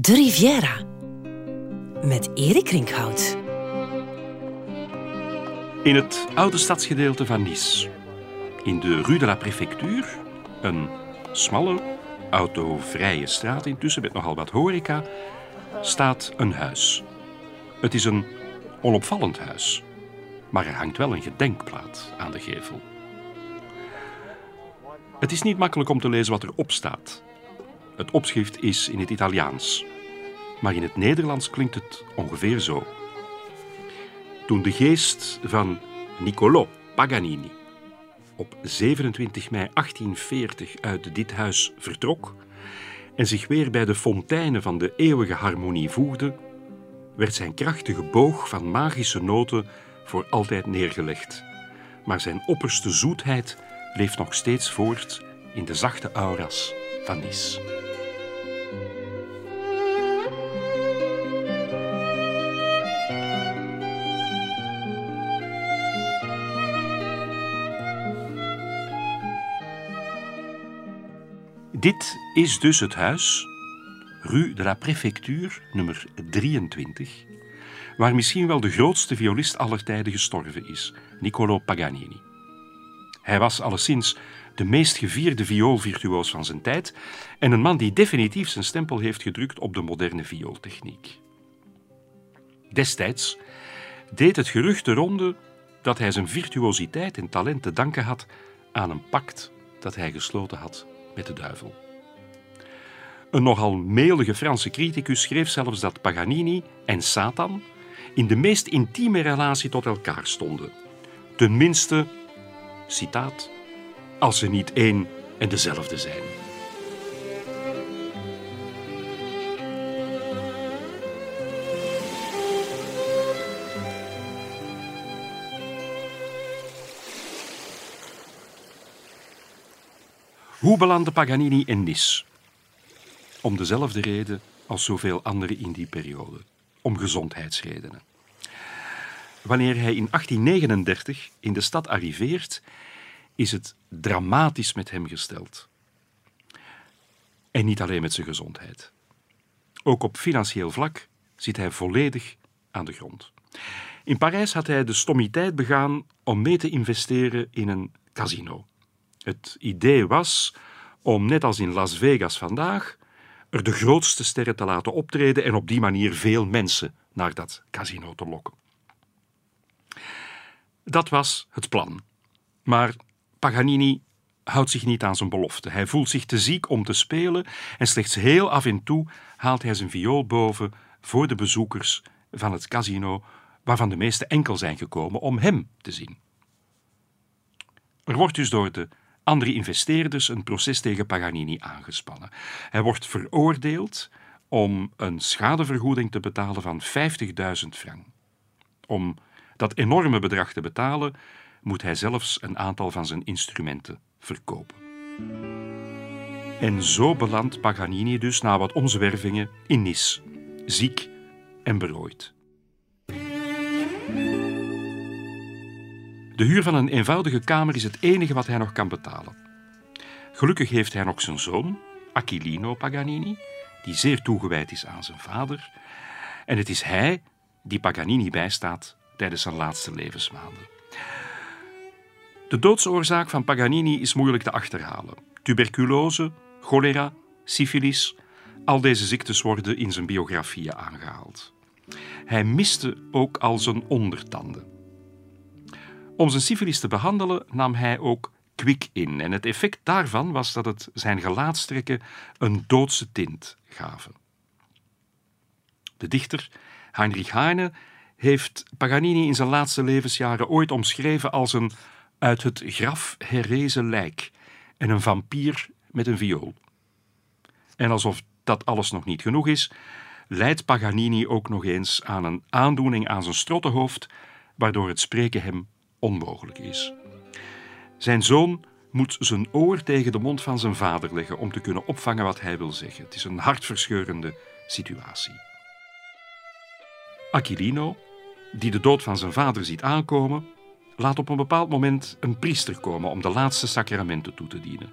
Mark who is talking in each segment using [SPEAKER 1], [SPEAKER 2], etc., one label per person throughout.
[SPEAKER 1] De Riviera met Erik Rinkhout.
[SPEAKER 2] In het oude stadsgedeelte van Nice, in de Rue de la Préfecture, een smalle, autovrije straat intussen met nogal wat horeca, staat een huis. Het is een onopvallend huis, maar er hangt wel een gedenkplaat aan de gevel. Het is niet makkelijk om te lezen wat erop staat. Het opschrift is in het Italiaans, maar in het Nederlands klinkt het ongeveer zo. Toen de geest van Niccolò Paganini op 27 mei 1840 uit dit huis vertrok en zich weer bij de fonteinen van de eeuwige harmonie voegde, werd zijn krachtige boog van magische noten voor altijd neergelegd. Maar zijn opperste zoetheid leeft nog steeds voort in de zachte auras van Nice. Dit is dus het huis, Rue de la Préfecture, nummer 23, waar misschien wel de grootste violist aller tijden gestorven is, Niccolo Paganini. Hij was alleszins de meest gevierde vioolvirtuoos van zijn tijd en een man die definitief zijn stempel heeft gedrukt op de moderne viooltechniek. Destijds deed het gerucht de ronde dat hij zijn virtuositeit en talent te danken had aan een pact dat hij gesloten had met de duivel. Een nogal melige Franse criticus schreef zelfs dat Paganini en Satan in de meest intieme relatie tot elkaar stonden. Tenminste, citaat, als ze niet één en dezelfde zijn. Hoe belandde Paganini in Nice? Om dezelfde reden als zoveel anderen in die periode: om gezondheidsredenen. Wanneer hij in 1839 in de stad arriveert, is het dramatisch met hem gesteld. En niet alleen met zijn gezondheid. Ook op financieel vlak zit hij volledig aan de grond. In Parijs had hij de stommiteit begaan om mee te investeren in een casino. Het idee was om, net als in Las Vegas vandaag, er de grootste sterren te laten optreden en op die manier veel mensen naar dat casino te lokken. Dat was het plan. Maar Paganini houdt zich niet aan zijn belofte. Hij voelt zich te ziek om te spelen en slechts heel af en toe haalt hij zijn viool boven voor de bezoekers van het casino, waarvan de meeste enkel zijn gekomen om hem te zien. Er wordt dus door de andere investeerders een proces tegen Paganini aangespannen. Hij wordt veroordeeld om een schadevergoeding te betalen van 50.000 frank. Om dat enorme bedrag te betalen, moet hij zelfs een aantal van zijn instrumenten verkopen. En zo belandt Paganini dus na wat omzwervingen in Nice, ziek en berooid. De huur van een eenvoudige kamer is het enige wat hij nog kan betalen. Gelukkig heeft hij nog zijn zoon, Aquilino Paganini, die zeer toegewijd is aan zijn vader. En het is hij die Paganini bijstaat tijdens zijn laatste levensmaanden. De doodsoorzaak van Paganini is moeilijk te achterhalen. Tuberculose, cholera, syfilis, al deze ziektes worden in zijn biografieën aangehaald. Hij miste ook al zijn ondertanden. Om zijn syfilis te behandelen nam hij ook kwik in en het effect daarvan was dat het zijn gelaatstrekken een doodse tint gaven. De dichter Heinrich Heine heeft Paganini in zijn laatste levensjaren ooit omschreven als een uit het graf herrezen lijk en een vampier met een viool. En alsof dat alles nog niet genoeg is, leidt Paganini ook nog eens aan een aandoening aan zijn strottenhoofd, waardoor het spreken hem onmogelijk is. Zijn zoon moet zijn oor tegen de mond van zijn vader leggen om te kunnen opvangen wat hij wil zeggen. Het is een hartverscheurende situatie. Aquilino, die de dood van zijn vader ziet aankomen, laat op een bepaald moment een priester komen om de laatste sacramenten toe te dienen.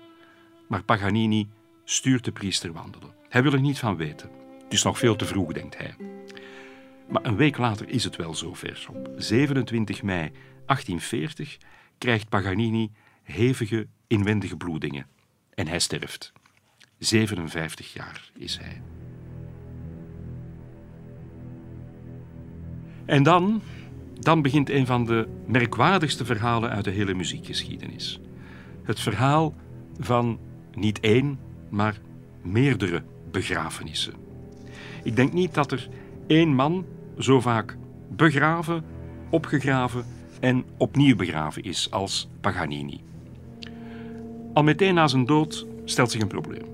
[SPEAKER 2] Maar Paganini stuurt de priester wandelen. Hij wil er niet van weten. Het is nog veel te vroeg, denkt hij. Maar een week later is het wel zover. Op 27 mei 1840 krijgt Paganini hevige inwendige bloedingen en hij sterft. 57 jaar is hij. En dan, dan begint een van de merkwaardigste verhalen uit de hele muziekgeschiedenis. Het verhaal van niet één, maar meerdere begrafenissen. Ik denk niet dat er één man zo vaak begraven, opgegraven en opnieuw begraven is als Paganini. Al meteen na zijn dood stelt zich een probleem.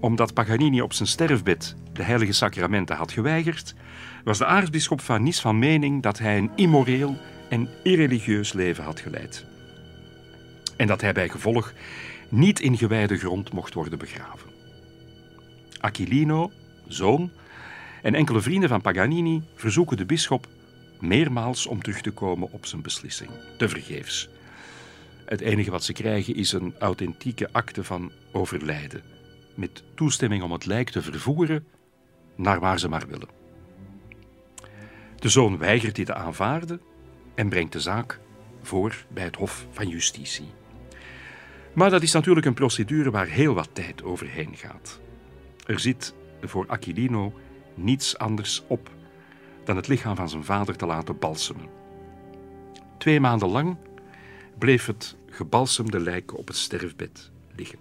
[SPEAKER 2] Omdat Paganini op zijn sterfbed de heilige sacramenten had geweigerd, was de aartsbisschop van Nice van mening dat hij een immoreel en irreligieus leven had geleid. En dat hij bij gevolg niet in gewijde grond mocht worden begraven. Aquilino, zoon, en enkele vrienden van Paganini verzoeken de bisschop meermaals om terug te komen op zijn beslissing. Tevergeefs. Het enige wat ze krijgen is een authentieke akte van overlijden, met toestemming om het lijk te vervoeren naar waar ze maar willen. De zoon weigert dit te aanvaarden en brengt de zaak voor bij het Hof van Justitie. Maar dat is natuurlijk een procedure waar heel wat tijd overheen gaat. Er zit voor Aquilino niets anders op dan het lichaam van zijn vader te laten balsemen. Twee maanden lang bleef het gebalsemde lijk op het sterfbed liggen.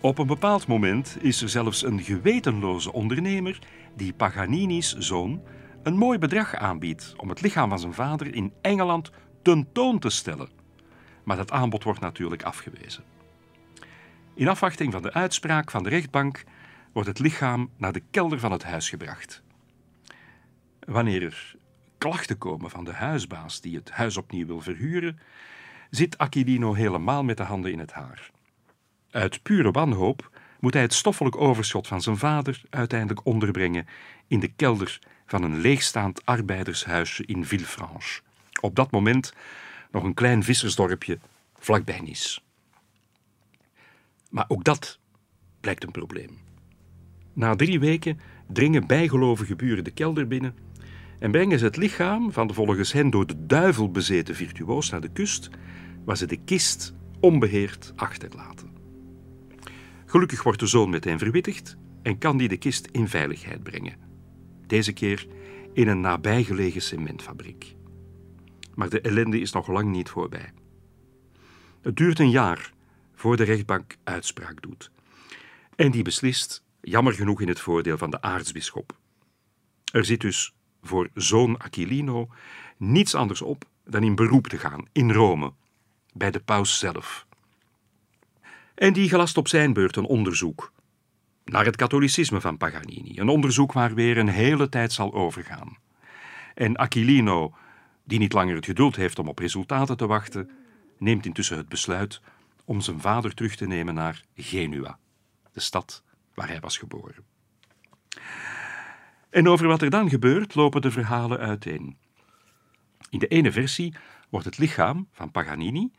[SPEAKER 2] Op een bepaald moment is er zelfs een gewetenloze ondernemer die Paganini's zoon een mooi bedrag aanbiedt om het lichaam van zijn vader in Engeland tentoon te stellen. Maar dat aanbod wordt natuurlijk afgewezen. In afwachting van de uitspraak van de rechtbank wordt het lichaam naar de kelder van het huis gebracht. Wanneer er klachten komen van de huisbaas die het huis opnieuw wil verhuren, zit Aquilino helemaal met de handen in het haar. Uit pure wanhoop moet hij het stoffelijk overschot van zijn vader uiteindelijk onderbrengen in de kelder van een leegstaand arbeidershuisje in Villefranche. Op dat moment nog een klein vissersdorpje vlakbij Nice. Maar ook dat blijkt een probleem. Na drie weken dringen bijgelovige buren de kelder binnen en brengen ze het lichaam van de volgens hen door de duivel bezeten virtuoos naar de kust, waar ze de kist onbeheerd achterlaten. Gelukkig wordt de zoon meteen verwittigd en kan die de kist in veiligheid brengen. Deze keer in een nabijgelegen cementfabriek. Maar de ellende is nog lang niet voorbij. Het duurt een jaar voor de rechtbank uitspraak doet. En die beslist jammer genoeg in het voordeel van de aartsbisschop. Er zit dus voor zoon Aquilino niets anders op dan in beroep te gaan in Rome, bij de paus zelf. En die gelast op zijn beurt een onderzoek naar het katholicisme van Paganini, een onderzoek waar weer een hele tijd zal overgaan. En Aquilino, die niet langer het geduld heeft om op resultaten te wachten, neemt intussen het besluit om zijn vader terug te nemen naar Genua, de stad waar hij was geboren. En over wat er dan gebeurt lopen de verhalen uiteen. In de ene versie wordt het lichaam van Paganini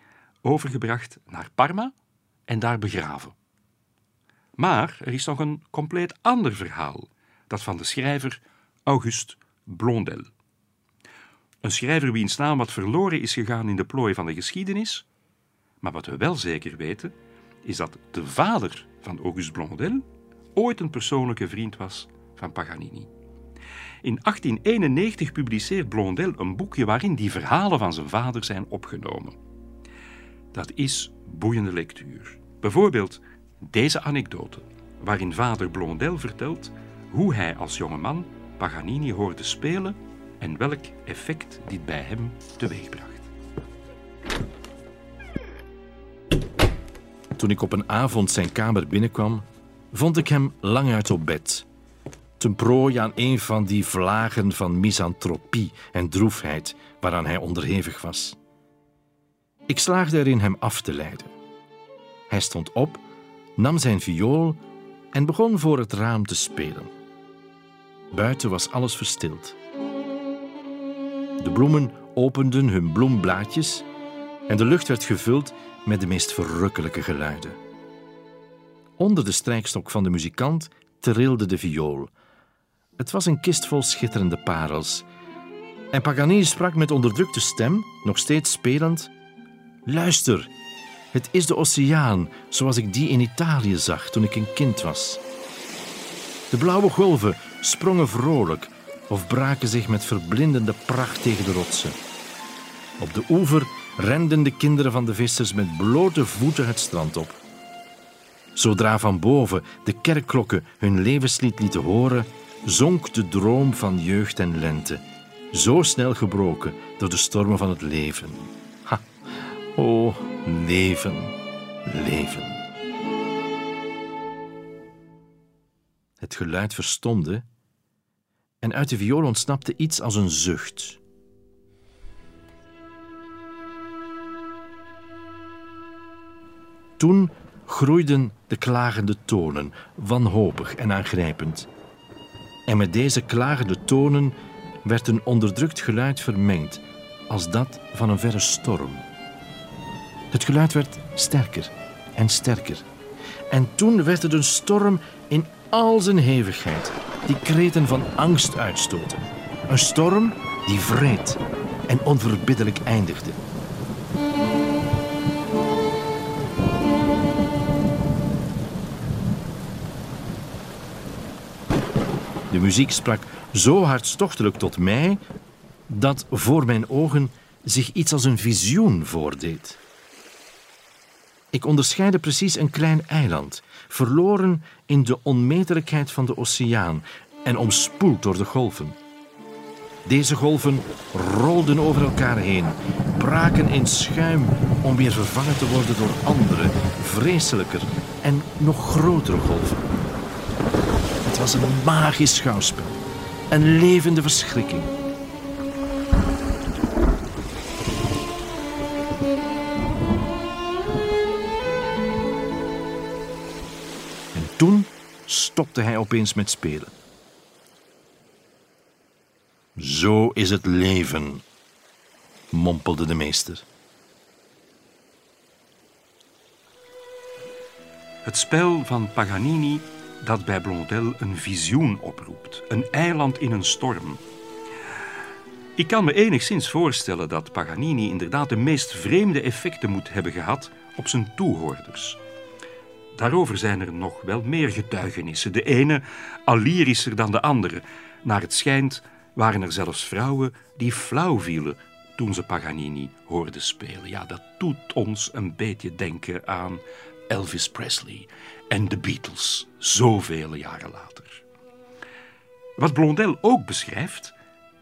[SPEAKER 2] overgebracht naar Parma en daar begraven. Maar er is nog een compleet ander verhaal, dat van de schrijver Auguste Blondel. Een schrijver wiens naam wat verloren is gegaan in de plooi van de geschiedenis, maar wat we wel zeker weten, is dat de vader van Auguste Blondel ooit een persoonlijke vriend was van Paganini. In 1891 publiceert Blondel een boekje waarin die verhalen van zijn vader zijn opgenomen. Dat is boeiende lectuur. Bijvoorbeeld deze anekdote, waarin vader Blondel vertelt hoe hij als jonge man Paganini hoorde spelen en welk effect dit bij hem teweegbracht.
[SPEAKER 3] Toen ik op een avond zijn kamer binnenkwam, vond ik hem lang uit op bed, ten prooi aan een van die vlagen van misantropie en droefheid waaraan hij onderhevig was. Ik slaagde erin hem af te leiden. Hij stond op, nam zijn viool en begon voor het raam te spelen. Buiten was alles verstild. De bloemen openden hun bloemblaadjes en de lucht werd gevuld met de meest verrukkelijke geluiden. Onder de strijkstok van de muzikant trilde de viool. Het was een kist vol schitterende parels. En Paganini sprak met onderdrukte stem, nog steeds spelend: Luister, het is de oceaan zoals ik die in Italië zag toen ik een kind was. De blauwe golven sprongen vrolijk of braken zich met verblindende pracht tegen de rotsen. Op de oever renden de kinderen van de vissers met blote voeten het strand op. Zodra van boven de kerkklokken hun levenslied lieten horen, zonk de droom van jeugd en lente, zo snel gebroken door de stormen van het leven. Ha, o leven, leven. Het geluid verstomde en uit de viool ontsnapte iets als een zucht. Toen groeiden de klagende tonen, wanhopig en aangrijpend. En met deze klagende tonen werd een onderdrukt geluid vermengd, als dat van een verre storm. Het geluid werd sterker en sterker. En toen werd het een storm in al zijn hevigheid, die kreten van angst uitstoten. Een storm die vreed en onverbiddelijk eindigde. De muziek sprak zo hartstochtelijk tot mij dat voor mijn ogen zich iets als een visioen voordeed. Ik onderscheidde precies een klein eiland, verloren in de onmetelijkheid van de oceaan en omspoeld door de golven. Deze golven rolden over elkaar heen, braken in schuim om weer vervangen te worden door andere, vreselijker en nog grotere golven. Was een magisch schouwspel, een levende verschrikking. En toen stopte hij opeens met spelen. Zo is het leven, mompelde de meester.
[SPEAKER 2] Het spel van Paganini dat bij Blondel een visioen oproept. Een eiland in een storm. Ik kan me enigszins voorstellen dat Paganini inderdaad de meest vreemde effecten moet hebben gehad op zijn toehoorders. Daarover zijn er nog wel meer getuigenissen, de ene al lyrischer dan de andere. Naar het schijnt waren er zelfs vrouwen die flauw vielen toen ze Paganini hoorden spelen. Ja, dat doet ons een beetje denken aan Elvis Presley en de Beatles, zoveel jaren later. Wat Blondel ook beschrijft,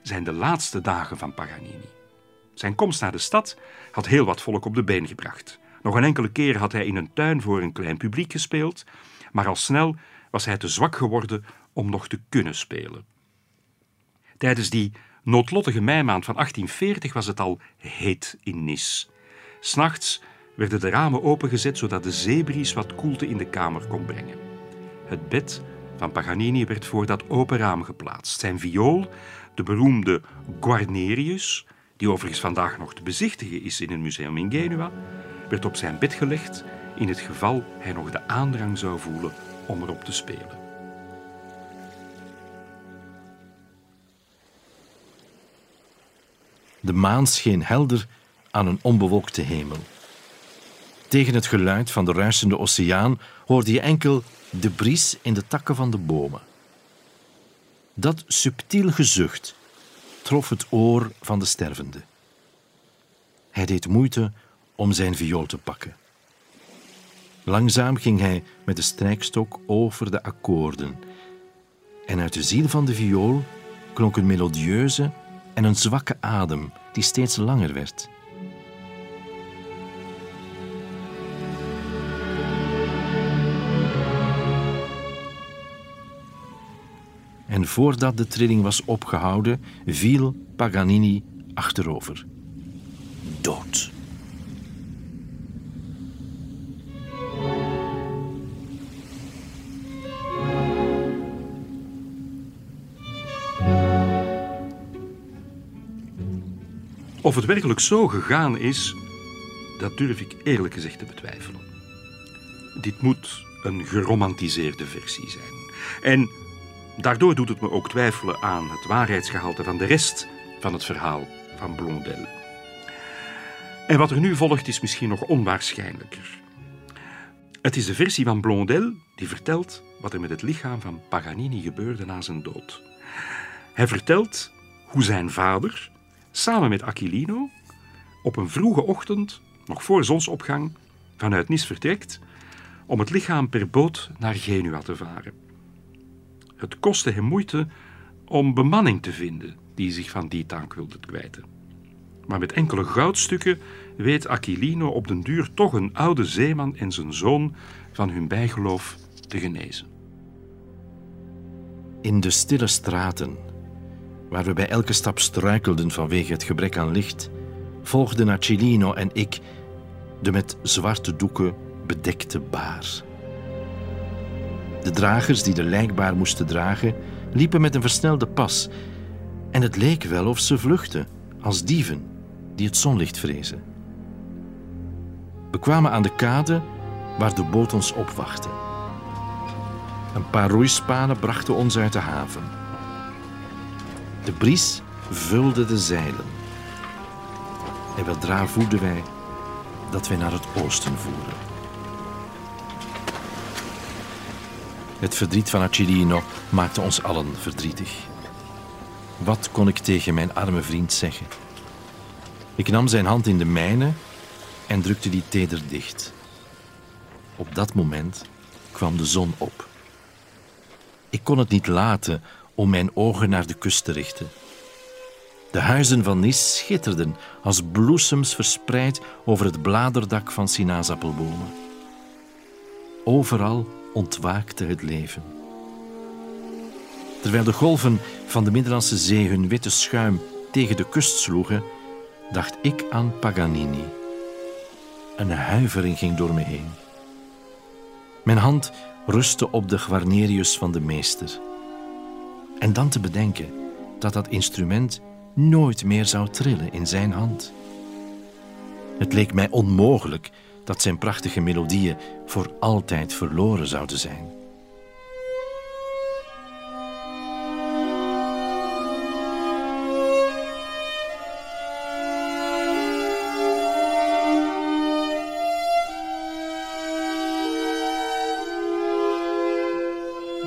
[SPEAKER 2] zijn de laatste dagen van Paganini. Zijn komst naar de stad had heel wat volk op de been gebracht. Nog een enkele keer had hij in een tuin voor een klein publiek gespeeld, maar al snel was hij te zwak geworden om nog te kunnen spelen. Tijdens die noodlottige meimaand van 1840 was het al heet in Nice. S'nachts werden de ramen opengezet zodat de zeebries wat koelte in de kamer kon brengen. Het bed van Paganini werd voor dat open raam geplaatst. Zijn viool, de beroemde Guarnerius, die overigens vandaag nog te bezichtigen is in een museum in Genua, werd op zijn bed gelegd in het geval hij nog de aandrang zou voelen om erop te spelen.
[SPEAKER 3] De maan scheen helder aan een onbewolkte hemel. Tegen het geluid van de ruisende oceaan hoorde je enkel de bries in de takken van de bomen. Dat subtiel gezucht trof het oor van de stervende. Hij deed moeite om zijn viool te pakken. Langzaam ging hij met de strijkstok over de akkoorden. En uit de ziel van de viool klonk een melodieuze en een zwakke adem die steeds langer werd. En voordat de trilling was opgehouden, viel Paganini achterover. Dood.
[SPEAKER 2] Of het werkelijk zo gegaan is, dat durf ik eerlijk gezegd te betwijfelen. Dit moet een geromantiseerde versie zijn. En daardoor doet het me ook twijfelen aan het waarheidsgehalte van de rest van het verhaal van Blondel. En wat er nu volgt is misschien nog onwaarschijnlijker. Het is de versie van Blondel die vertelt wat er met het lichaam van Paganini gebeurde na zijn dood. Hij vertelt hoe zijn vader, samen met Aquilino, op een vroege ochtend, nog voor zonsopgang, vanuit Nice vertrekt om het lichaam per boot naar Genua te varen. Het kostte hem moeite om bemanning te vinden die zich van die taak wilde kwijten. Maar met enkele goudstukken weet Aquilino op den duur toch een oude zeeman en zijn zoon van hun bijgeloof te genezen.
[SPEAKER 3] In de stille straten, waar we bij elke stap struikelden vanwege het gebrek aan licht, volgden Aquilino en ik de met zwarte doeken bedekte baar. De dragers die de lijkbaar moesten dragen, liepen met een versnelde pas en het leek wel of ze vluchtten als dieven die het zonlicht vrezen. We kwamen aan de kade waar de boot ons opwachtte. Een paar roeispanen brachten ons uit de haven. De bries vulde de zeilen. En weldra voelden wij dat wij naar het oosten voeren. Het verdriet van Acilino maakte ons allen verdrietig. Wat kon ik tegen mijn arme vriend zeggen? Ik nam zijn hand in de mijne en drukte die teder dicht. Op dat moment kwam de zon op. Ik kon het niet laten om mijn ogen naar de kust te richten. De huizen van Nis schitterden als bloesems verspreid over het bladerdak van sinaasappelbomen. Overal ontwaakte het leven. Terwijl de golven van de Middellandse Zee hun witte schuim tegen de kust sloegen, dacht ik aan Paganini. Een huivering ging door me heen. Mijn hand rustte op de Guarnerius van de meester. En dan te bedenken dat dat instrument nooit meer zou trillen in zijn hand. Het leek mij onmogelijk dat zijn prachtige melodieën voor altijd verloren zouden zijn.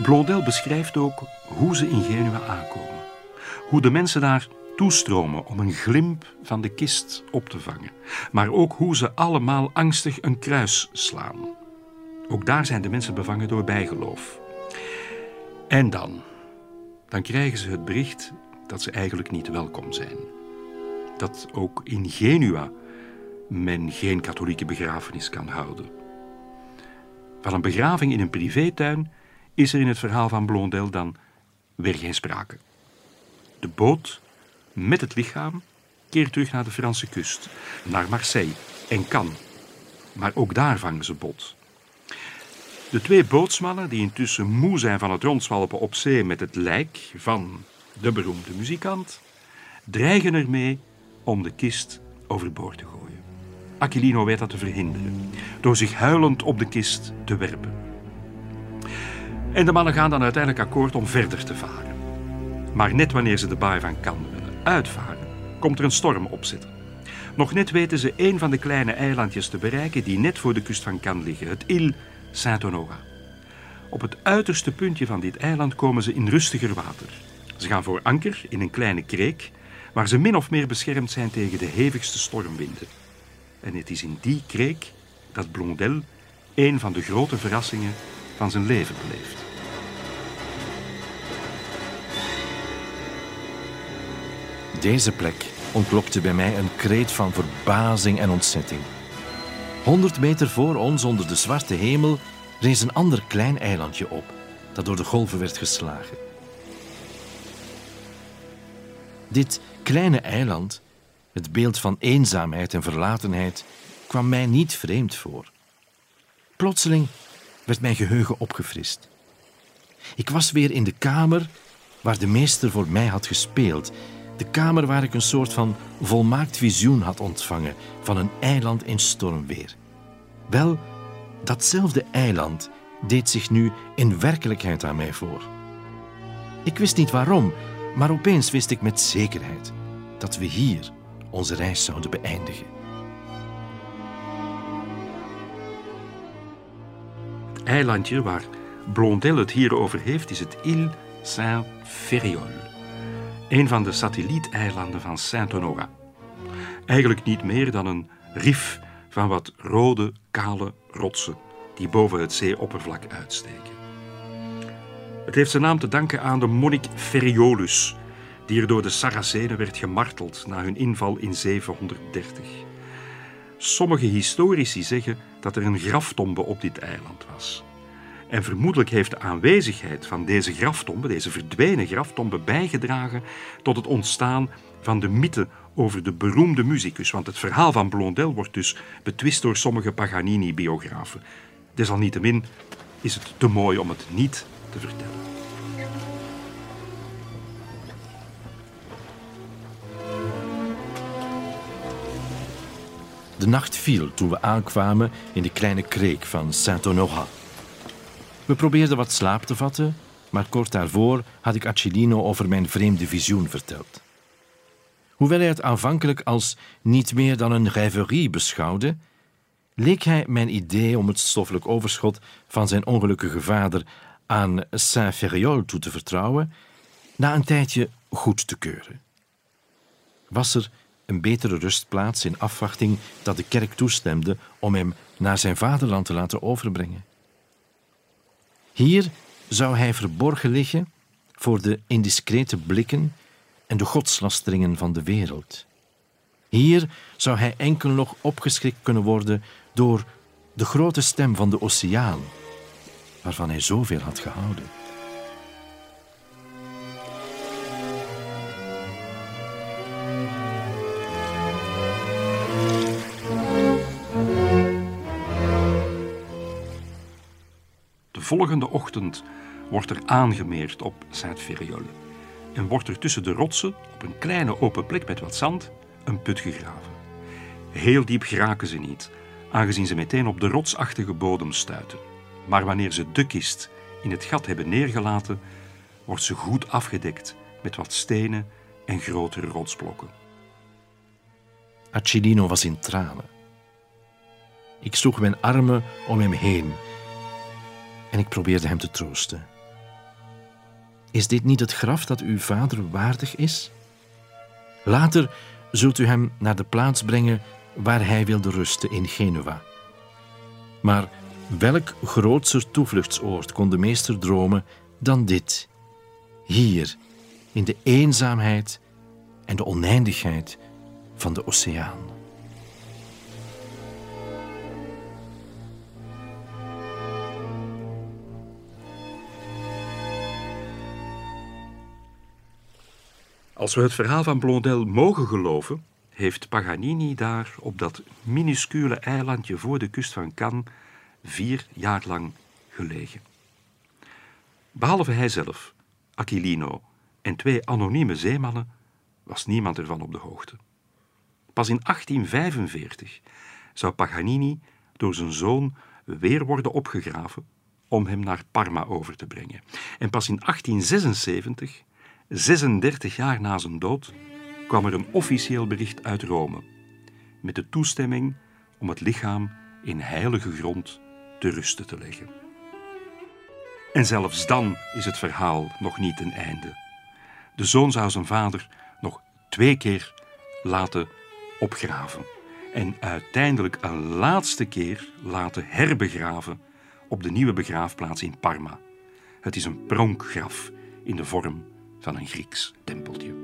[SPEAKER 2] Blondel beschrijft ook hoe ze in Genua aankomen. Hoe de mensen daar toestromen om een glimp van de kist op te vangen. Maar ook hoe ze allemaal angstig een kruis slaan. Ook daar zijn de mensen bevangen door bijgeloof. En dan, dan krijgen ze het bericht dat ze eigenlijk niet welkom zijn. Dat ook in Genua men geen katholieke begrafenis kan houden. Van een begraving in een privétuin is er in het verhaal van Blondel dan weer geen sprake. De boot met het lichaam keert terug naar de Franse kust, naar Marseille en Cannes. Maar ook daar vangen ze bot. De twee bootsmannen, die intussen moe zijn van het rondzwalpen op zee met het lijk van de beroemde muzikant, dreigen ermee om de kist overboord te gooien. Aquilino weet dat te verhinderen, door zich huilend op de kist te werpen. En de mannen gaan dan uiteindelijk akkoord om verder te varen. Maar net wanneer ze de baai van Cannes uitvaren, komt er een storm opzetten. Nog net weten ze een van de kleine eilandjes te bereiken die net voor de kust van Cannes liggen, het Île Saint-Honorat. Op het uiterste puntje van dit eiland komen ze in rustiger water. Ze gaan voor anker in een kleine kreek, waar ze min of meer beschermd zijn tegen de hevigste stormwinden. En het is in die kreek dat Blondel een van de grote verrassingen van zijn leven beleeft.
[SPEAKER 3] Deze plek ontlokte bij mij een kreet van verbazing en ontzetting. Honderd meter voor ons, onder de zwarte hemel, rees een ander klein eilandje op, dat door de golven werd geslagen. Dit kleine eiland, het beeld van eenzaamheid en verlatenheid, kwam mij niet vreemd voor. Plotseling werd mijn geheugen opgefrist. Ik was weer in de kamer waar de meester voor mij had gespeeld. De kamer waar ik een soort van volmaakt visioen had ontvangen van een eiland in stormweer. Wel, datzelfde eiland deed zich nu in werkelijkheid aan mij voor. Ik wist niet waarom, maar opeens wist ik met zekerheid dat we hier onze reis zouden beëindigen.
[SPEAKER 2] Het eilandje waar Blondel het hier over heeft is het Île Saint-Ferréol, een van de satellieteilanden van Saint-Honorat. Eigenlijk niet meer dan een rif van wat rode, kale rotsen die boven het zeeoppervlak uitsteken. Het heeft zijn naam te danken aan de monnik Ferriolus, die er door de Saracenen werd gemarteld na hun inval in 730. Sommige historici zeggen dat er een graftombe op dit eiland was. En vermoedelijk heeft de aanwezigheid van deze graftombe, deze verdwenen graftombe, bijgedragen tot het ontstaan van de mythe over de beroemde muzikus. Want het verhaal van Blondel wordt dus betwist door sommige Paganini-biografen. Desalniettemin is het te mooi om het niet te vertellen.
[SPEAKER 3] De nacht viel toen we aankwamen in de kleine kreek van Saint-Honorat. We probeerden wat slaap te vatten, maar kort daarvoor had ik Acilino over mijn vreemde visioen verteld. Hoewel hij het aanvankelijk als niet meer dan een rêverie beschouwde, leek hij mijn idee om het stoffelijk overschot van zijn ongelukkige vader aan Saint-Ferréol toe te vertrouwen, na een tijdje goed te keuren. Was er een betere rustplaats in afwachting dat de kerk toestemde om hem naar zijn vaderland te laten overbrengen? Hier zou hij verborgen liggen voor de indiscrete blikken en de godslasteringen van de wereld. Hier zou hij enkel nog opgeschrikt kunnen worden door de grote stem van de oceaan, waarvan hij zoveel had gehouden.
[SPEAKER 2] Volgende ochtend wordt er aangemeerd op Saint-Ferréol en wordt er tussen de rotsen, op een kleine open plek met wat zand, een put gegraven. Heel diep geraken ze niet, aangezien ze meteen op de rotsachtige bodem stuiten. Maar wanneer ze de kist in het gat hebben neergelaten, wordt ze goed afgedekt met wat stenen en grotere rotsblokken.
[SPEAKER 3] Acilino was in tranen. Ik sloeg mijn armen om hem heen en ik probeerde hem te troosten. Is dit niet het graf dat uw vader waardig is? Later zult u hem naar de plaats brengen waar hij wilde rusten in Genua. Maar welk grootser toevluchtsoord kon de meester dromen dan dit? Hier, in de eenzaamheid en de oneindigheid van de oceaan.
[SPEAKER 2] Als we het verhaal van Blondel mogen geloven, heeft Paganini daar op dat minuscule eilandje voor de kust van Cannes vier jaar lang gelegen. Behalve hijzelf, Aquilino en twee anonieme zeemannen was niemand ervan op de hoogte. Pas in 1845 zou Paganini door zijn zoon weer worden opgegraven om hem naar Parma over te brengen. En pas in 1876 36 jaar na zijn dood kwam er een officieel bericht uit Rome met de toestemming om het lichaam in heilige grond te rusten te leggen. En zelfs dan is het verhaal nog niet ten einde. De zoon zou zijn vader nog twee keer laten opgraven en uiteindelijk een laatste keer laten herbegraven op de nieuwe begraafplaats in Parma. Het is een pronkgraf in de vorm van een Grieks tempeltje.